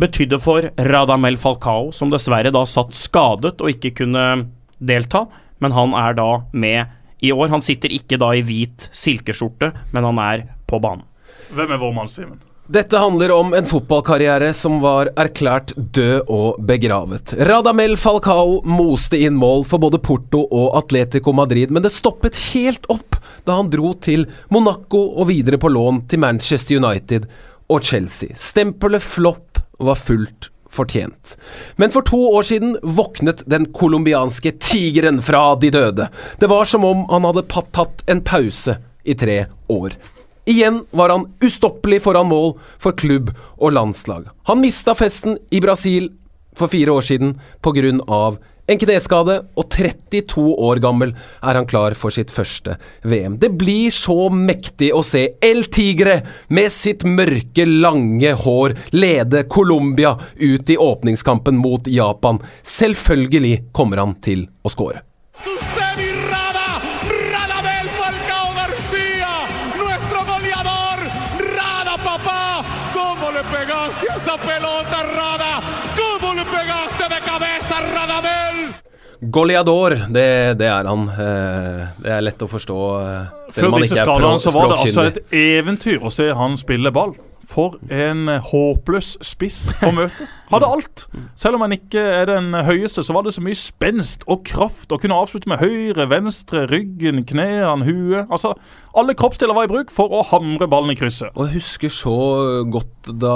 betydde for Radamel Falcao, som dessverre da satt skadet og ikke kunne delta. Men han er da med i år. Han sitter ikke da i hvit silkeskjorte, men han er på banen. Hvem er vår mann, Simen? Dette handler om en fotballkarriere som var erklært død og begravet. Radamel Falcao moste inn mål for både Porto og Atletico Madrid, men det stoppet helt opp da han dro til Monaco og videre på lån til Manchester United og Chelsea. Stempelet flopp var fullt fortjent. Men for to år siden våknet den colombianske tigeren fra de døde. Det var som om han hadde tatt en pause i tre år. Igjen var han ustoppelig foran mål for klubb og landslag. Han mista festen i Brasil for fire år siden pga. en kneskade, og 32 år gammel er han klar for sitt første VM. Det blir så mektig å se El Tigre med sitt mørke, lange hår lede Colombia ut i åpningskampen mot Japan. Selvfølgelig kommer han til å skåre. Goleador, det, det, er han. Eh, det er lett å forstå. Eh, Før disse skadene så var det altså et eventyr å se han spille ball. For en håpløs spiss å møte. Hadde alt. Selv om han ikke er den høyeste, så var det så mye spenst og kraft. Å kunne avslutte med høyre, venstre, ryggen, knærne, huet. Altså, alle kroppsdeler var i bruk for å hamre ballen i krysset. Og jeg husker så godt da,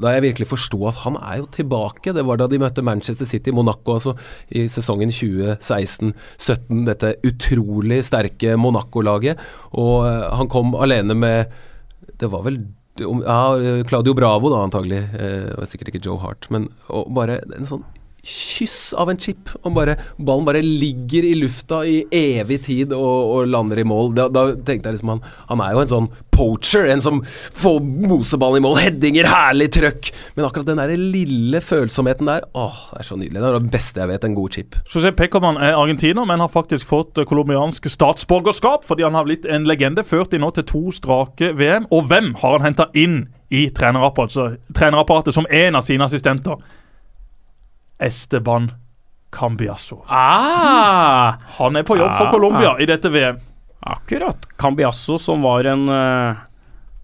da jeg virkelig forsto at han er jo tilbake. Det var da de møtte Manchester City, Monaco, altså i sesongen 2016-17. Dette utrolig sterke Monaco-laget. Og eh, han kom alene med Det var vel ja, Claudio Bravo, da, antagelig. Eh, sikkert ikke Joe Hart. Men bare en sånn kyss av en chip. Om bare, ballen bare ligger i lufta i evig tid og, og lander i mål. Da, da, tenkte jeg liksom han, han er jo en sånn poacher, en som får moseballen i mål. Headinger, herlig trøkk. Men akkurat den der lille følsomheten der, åh, det er så nydelig. Det er det beste jeg vet, en god chip. José Peckerman er argentiner, men har faktisk fått colombiansk statsborgerskap fordi han har blitt en legende. Ført de nå til to strake VM. Og hvem har han henta inn i trenerapparatet, trenerapparatet som en av sine assistenter? Esteban Cambiasso. Ah, Han er på jobb for Colombia ah, i dette VM. Akkurat. Cambiasso som var en uh,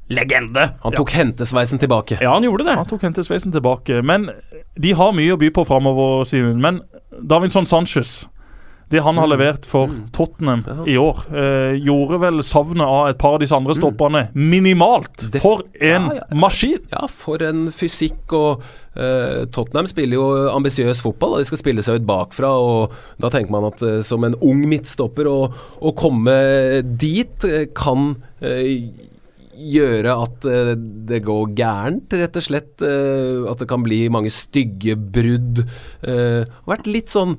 legende. Han tok ja. hentesveisen tilbake. Ja, han gjorde det. Han tok hentesveisen tilbake. Men de har mye å by på framover, Simen. Men Davinson Sanchez det han har mm. levert for mm. Tottenham i år, eh, gjorde vel savnet av et par av disse andre mm. stopperne minimalt. For en ja, ja. maskin! Ja, for en fysikk. og eh, Tottenham spiller jo ambisiøs fotball. og De skal spille seg ut bakfra. og Da tenker man at eh, som en ung midtstopper å, å komme dit uh, kan gjøre at uh, det går gærent, rett og slett. At det kan bli mange stygge brudd. Vært litt sånn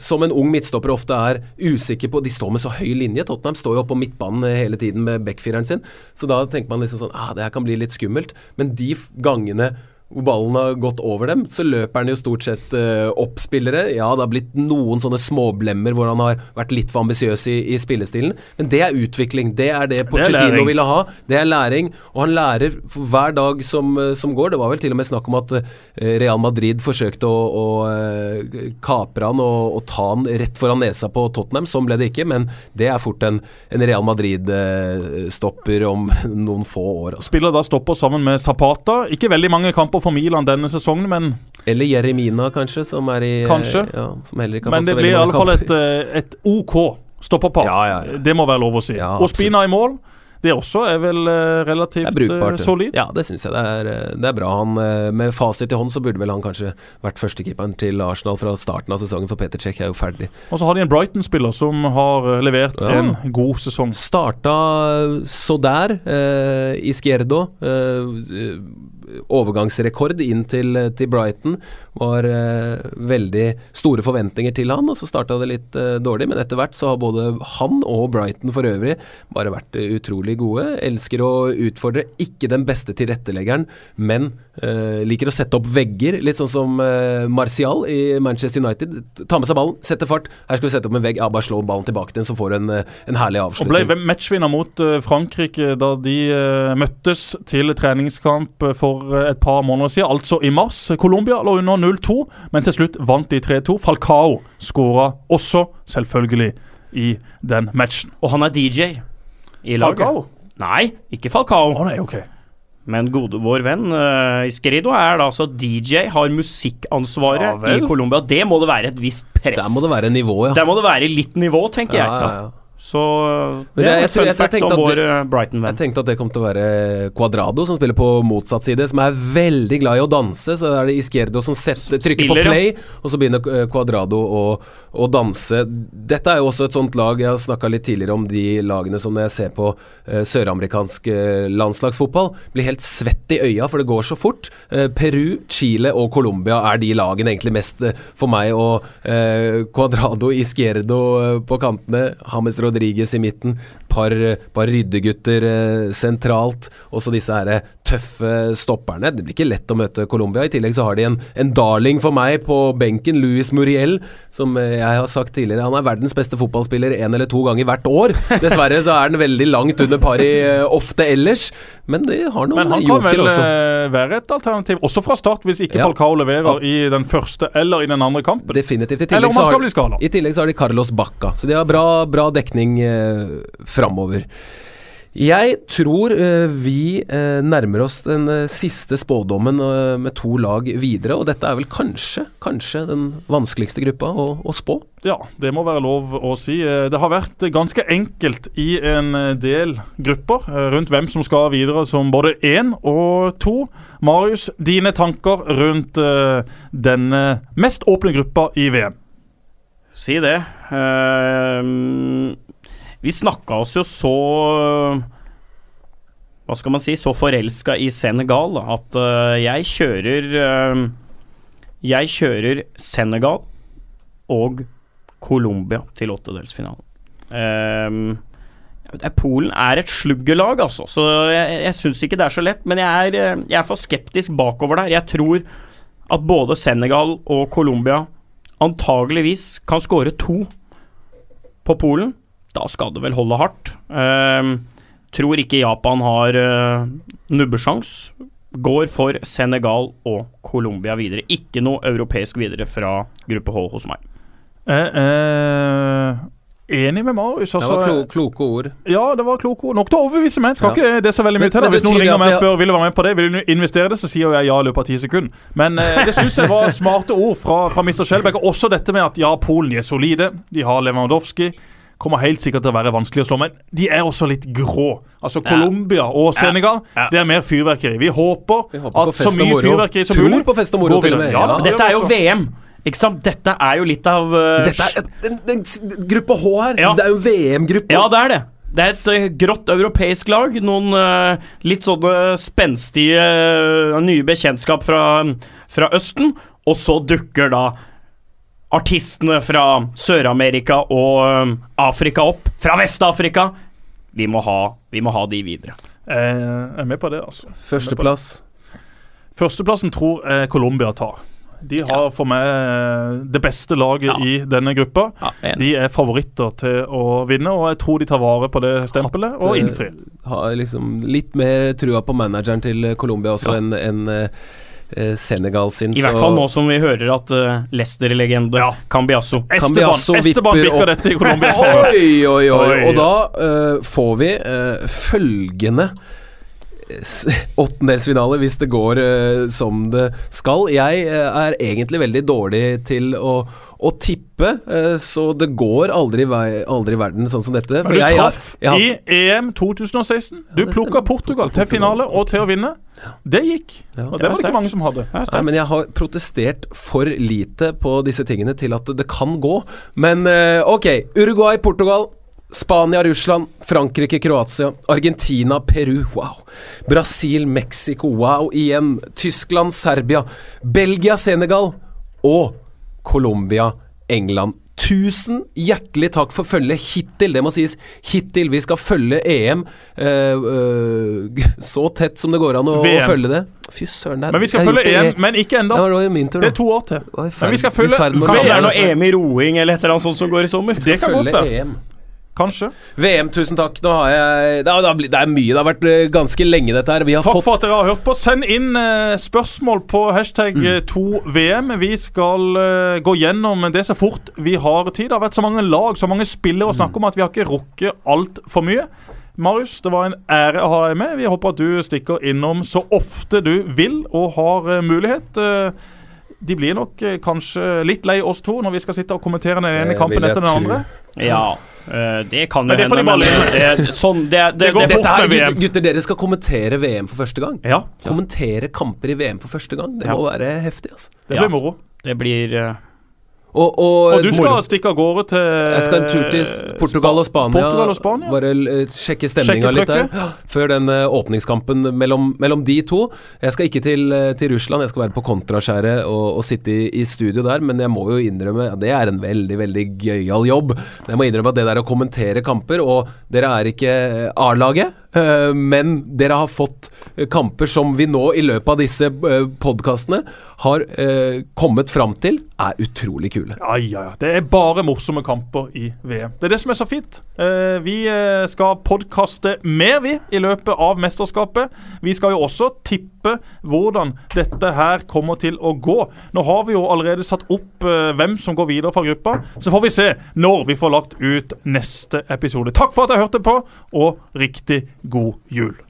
som en ung midtstopper ofte er usikker på De står med så høy linje. Tottenham står jo oppe på midtbanen hele tiden med backfireren sin. Så da tenker man liksom sånn ah, det her kan bli litt skummelt. Men de gangene hvor ballen har gått over dem, så løper han jo stort sett uh, opp spillere. Ja, det har blitt noen sånne småblemmer hvor han har vært litt for ambisiøs i, i, spillestilen, men det er utvikling. Det er det Pochettino ville ha. Det er læring, og han lærer hver dag som, eh, som, går. Det var vel til og med snakk om at uh, Real Madrid forsøkte å, å kapre han og, og, ta han rett foran nesa på Tottenham. Sånn ble det ikke, men det er fort en, en Real Madrid-stopper om noen få år. Altså. Spiller da stopper sammen med Zapata. Ikke veldig mange kamper for Milan denne sesongen, men Eller Jeremina, kanskje, som er i Kanskje. Ja, som heller ikke har Men det blir i alle fall et, eh, et OK stopperpar. Ja, ja, ja. Det må være lov å si. Ja, og Spina i mål, det også er vel eh, relativt er brukbart. eh, solid. Ja, det syns jeg. Det er, eh, det er bra. Han, eh, med fasit i hånd så burde vel han kanskje vært førstekeeperen til Arsenal fra starten av sesongen, for Peter Cech er jo ferdig. Og så har de en Brighton-spiller som har eh, levert Ja. en god sesong. Starta så der, eh, Izquierdo. Eh, overgangsrekord inn til, til Brighton. Var eh, veldig store forventninger til han, og så starta det litt eh, dårlig. Men etter hvert så har både han og Brighton for øvrig bare vært eh, utrolig gode. Elsker å utfordre. Ikke den beste tilretteleggeren, men eh, liker å sette opp vegger. Litt sånn som eh, Martial i Manchester United. Ta med seg ballen, sette fart. Her skal vi sette opp en vegg. Ja, bare slå ballen tilbake til den, så får du en, eh, en herlig Og ble matchvinner mot eh, Frankrike da de eh, møttes til treningskamp eh, for eh, et par måneder siden, altså i mars. Colombia lå under 0-2, men til slutt vant de 3-2. Falcao skåra også, selvfølgelig, i den matchen. Og han er DJ i laget. Falcao? Nei, ikke Falcao. Oh, nei, ok. Men gode vår venn uh, Iskerido er da altså DJ, har musikkansvaret Ja i Colombia. Det må det være et visst press. Der må det være nivå, ja. Der må det være litt nivå, tenker ja, jeg. ja, ja. Så det er tror- fun fact om vår det- eh, Jeg tenkte at det kom til å være Cuadrado som spiller på motsatt side, som er veldig glad i å danse. Så er det Izquierdo som setter, trykker Spiller, på ja. play, og så begynner eh, Cuadrado å, å danse. Dette er jo også et sånt lag Jeg har snakka litt tidligere om de lagene som når jeg ser på uh, søramerikansk uh, landslagsfotball, blir helt svett i øya, for det går så fort. Uh, Peru, Chile og Colombia er de lagene egentlig mest for meg. Og Cuadrado, Izquierdo på kantene, James Rodriguez i midten. Par, par ryddegutter sentralt, sentralt. Også disse her eh, tøffe stopperne. Det blir ikke lett å møte Colombia. I tillegg så har de en, en darling for meg på benken, Luis Muriel, som eh, jeg har sagt tidligere. Han er verdens beste fotballspiller én eller to ganger hvert år. Dessverre så er han veldig langt under pari eh, ofte ellers, men det har noen joker også. Men han kan vel også. eh, være et alternativ, også fra start, hvis ikke Ja. Falcao leverer i den første eller i den andre kampen. Definitivt. I Eller om han skal bli skada. I tillegg så har de Carlos Bacca, så de har bra, bra dekning eh, framover. Jeg tror eh, vi eh, nærmer oss den eh, siste spådommen eh, med to lag videre, og dette er vel kanskje, kanskje den vanskeligste gruppa å, å spå. Ja, det må være lov å si. Det har vært ganske enkelt i en del grupper rundt hvem som skal videre som både én og to. Marius, dine tanker rundt eh, denne mest åpne gruppa i VM? Si det. Ehm, vi snakka oss jo så Hva skal man si Så forelska i Senegal at eh, jeg kjører eh, Jeg kjører Senegal og Colombia til åttedelsfinalen. Er- Polen er et sluggerlag, altså, så jeg, jeg syns ikke det er så lett. Men jeg er, eh, jeg er for skeptisk bakover der. Jeg tror at både Senegal og Colombia antageligvis kan skåre to på Polen. Da skal det vel holde hardt. Ehm, tror ikke Japan har uh, nubbesjans. Går for Senegal og Colombia videre. Ikke noe europeisk videre fra gruppe H hos meg. Eh, eh, enig med Marius. Det Altså, var klo, kloke ord. Ja, det var kloke ord. Nok til å overbevise meg. Skal Ja. ikke det så veldig mye Men- til. da Hvis noen ringer meg og spør vil du være med på det, vil du investere det, så sier jeg ja i løpet av ti sekunder. Men eh, det syns jeg var smarte ord fra, fra Mr. Skjelbæk. Også dette med at ja, Polen er solide. De har Lewandowski. Kommer helt sikkert til å være vanskelig å slå, men de er også litt grå. Altså Colombia og Senegal, Ja. det er mer fyrverkeri. Vi håper, Vi håper at så mye fyrverkeri som Tror på fest og moro til og med, Ja, ja. Dette er jo. VM. Ikke sant? Dette er jo litt av uh, Dette er den, den, den gruppe H her. Ja. Det er jo VM-gruppe. Ja, det er det. Det er et eh, grått europeisk lag. Noen uh, litt sånne spenstige uh, nye bekjentskap fra, fra Østen. Og så dukker da artistene fra Sør-Amerika og eh, Afrika opp. Fra Vest-Afrika. Vi, må ha- vi må ha de videre. Jeg er med på det, altså. Førsteplass. Førsteplassen tror jeg Colombia tar. De har for meg eh, det beste laget Ja. i denne gruppa. Ja. De er favoritter til å vinne, og jeg tror de tar vare på det stempelet og eh, innfrir. Har liksom litt mer trua på manageren til Colombia også Ja. enn eh, eh, Senegal sin. I hvert fall nå som vi hører at uh, Leicester-legende Ja. Cambiasso Esteban, Esteban vipper bikker dette i Colombia. Oi, oi, oi. Oi. Og da uh, får vi uh, følgende åttendelsfinale hvis det går uh, som det skal. Jeg eh, er egentlig veldig dårlig til å, å tippe, eh, så det går aldri, i vei- aldri i verden sånn som dette. Men du jeg, traff jeg, jeg, i EM 2016. Du det plukka Portugal, Portugal til finale og til å vinne. Det gikk. Ja. Og det var det ikke mange som hadde. Nei, men jeg har protestert for lite på disse tingene til at det kan gå. Men eh, ok, Uruguay, Portugal. Spania, Russland, Frankrike, Kroatia, Argentina, Peru, wow. Brasil, Mexico, wow igjen. Tyskland, Serbia, Belgia, Senegal og Colombia, England. Tusen hjertelig takk for følget hittil. Det må sies hittil. Vi skal følge EM eh, eh, så tett som det går an å, VM. følge det. Fy søren. det er- Men vi skal følge det EM, men ikke Ja, det Det er to år til. Var i Men vi skal følge- VM og Kanskje det er noe EM i roing eller et eller annet sånt som går i sommer. Det kan godt være. Kanskje. VM, tusen takk. Nå har jeg Det, er, det, er mye. Det har vært eh, ganske lenge, dette her. Vi har Takk fått for at dere har hørt på. Send inn eh, spørsmål på hashtag Mm. eh, 2VM. Vi skal eh, gå gjennom det så fort vi har tid. Det har vært så mange lag, så mange spillere å snakke om at vi har ikke rukket altfor mye. Marius, det var en ære å ha deg med. Vi håper at du stikker innom så ofte du vil og har eh, mulighet. De blir nok kanskje litt lei oss to når vi skal sitte og kommentere den ene kampen etter den andre. Ja, det kan jo hende, men det, sånn, det, det, går fort. Med gutter, VM. gutter, dere skal kommentere VM for første gang. Ja, Kommentere kamper i VM for første gang. Det må være heftig, altså. Det blir moro. det blir eh, Og, og, Og du skal moro. stikke av gårde til Jeg skal en tur til Portugal og Spania. Portugal og Spania. Bare eh, sjekke stemninga litt der. Før den eh, åpningskampen mellom, mellom de to. Jeg skal ikke til, eh, til Russland, jeg skal være på Kontraskjæret og, og sitte i, i studio der. Men jeg må jo innrømme ja, det er en veldig, veldig gøyal jobb. Jeg må innrømme at det der å kommentere kamper Og dere er ikke A-laget, men dere har fått eh, kamper som vi nå i løpet av disse uh, podkastene har eh, kommet fram til er utrolig kule. Ja, ja, ja. Det er bare morsomme kamper i VM. Det er det som er så fint. Eh, vi eh, skal podkaste mer, vi, i løpet av mesterskapet. Vi skal jo også tippe hvordan dette her kommer til å gå. Nå har vi jo allerede satt opp eh, hvem som går videre fra gruppa. Så får vi se når vi får lagt ut neste episode. Takk for at jeg hørte på, og riktig god jul.